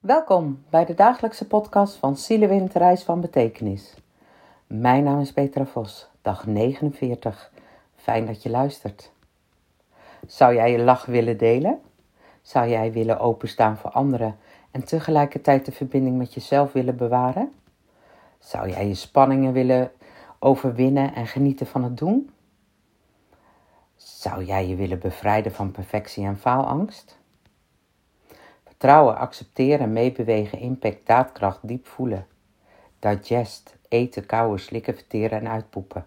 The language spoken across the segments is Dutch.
Welkom bij de dagelijkse podcast van Zielewind Reis van Betekenis. Mijn naam is Petra Vos, dag 49. Fijn dat je luistert. Zou jij je lach willen delen? Zou jij willen openstaan voor anderen en tegelijkertijd de verbinding met jezelf willen bewaren? Zou jij je spanningen willen overwinnen en genieten van het doen? Zou jij je willen bevrijden van perfectie en faalangst? Vertrouwen, accepteren, meebewegen, impact, daadkracht, diep voelen. Digest, eten, kauwen, slikken, verteren en uitpoepen.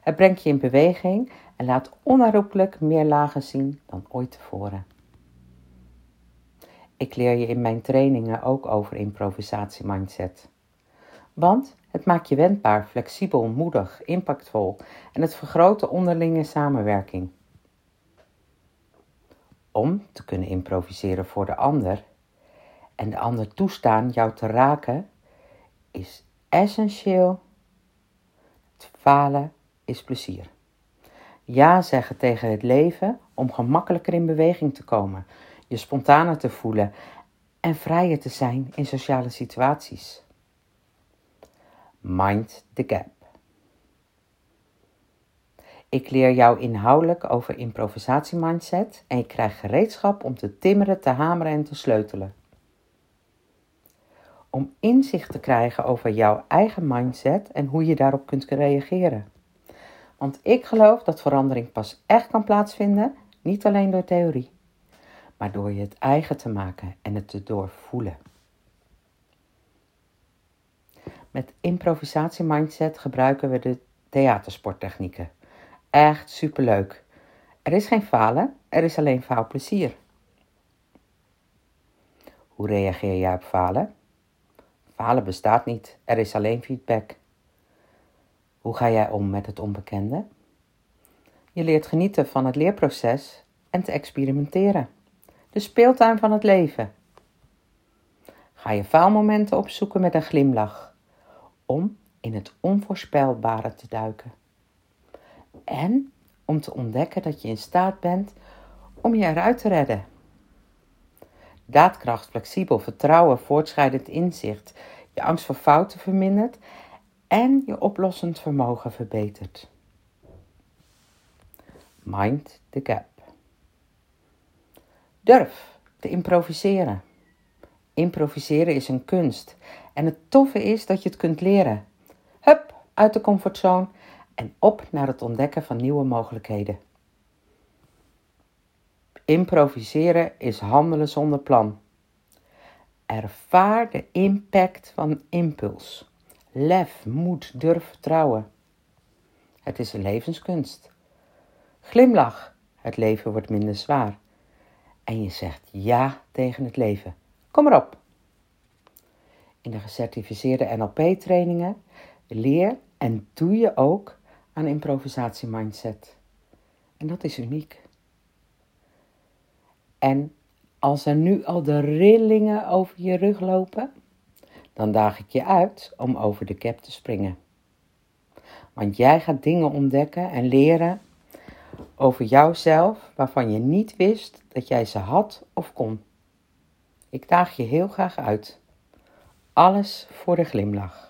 Het brengt je in beweging en laat onherroepelijk meer lagen zien dan ooit tevoren. Ik leer je in mijn trainingen ook over improvisatie mindset. Want het maakt je wendbaar, flexibel, moedig, impactvol en het vergroot de onderlinge samenwerking. Om te kunnen improviseren voor de ander en de ander toestaan jou te raken, is essentieel. Het falen is plezier. Ja zeggen tegen het leven om gemakkelijker in beweging te komen, je spontaner te voelen en vrijer te zijn in sociale situaties. Mind the gap. Ik leer jou inhoudelijk over improvisatiemindset en je krijgt gereedschap om te timmeren, te hameren en te sleutelen. Om inzicht te krijgen over jouw eigen mindset en hoe je daarop kunt reageren. Want ik geloof dat verandering pas echt kan plaatsvinden, niet alleen door theorie, maar door je het eigen te maken en het te doorvoelen. Met improvisatiemindset gebruiken we de theatersporttechnieken. Echt superleuk. Er is geen falen, er is alleen faalplezier. Hoe reageer jij op falen? Falen bestaat niet, er is alleen feedback. Hoe ga jij om met het onbekende? Je leert genieten van het leerproces en te experimenteren. De speeltuin van het leven. Ga je faalmomenten opzoeken met een glimlach om in het onvoorspelbare te duiken. En om te ontdekken dat je in staat bent om je eruit te redden. Daadkracht, flexibel, vertrouwen, voortschrijdend inzicht, je angst voor fouten vermindert en je oplossend vermogen verbetert. Mind the gap. Durf te improviseren. Improviseren is een kunst en het toffe is dat je het kunt leren. Hup, uit de comfortzone en op naar het ontdekken van nieuwe mogelijkheden. Improviseren is handelen zonder plan. Ervaar de impact van impuls. Lef, moed, durf, vertrouwen. Het is een levenskunst. Glimlach, het leven wordt minder zwaar. En je zegt ja tegen het leven. Kom maar op. In de gecertificeerde NLP-trainingen leer en doe je ook aan improvisatie-mindset. En dat is uniek. En als er nu al de rillingen over je rug lopen, dan daag ik je uit om over de cap te springen. Want jij gaat dingen ontdekken en leren over jouzelf waarvan je niet wist dat jij ze had of kon. Ik daag je heel graag uit. Alles voor de glimlach.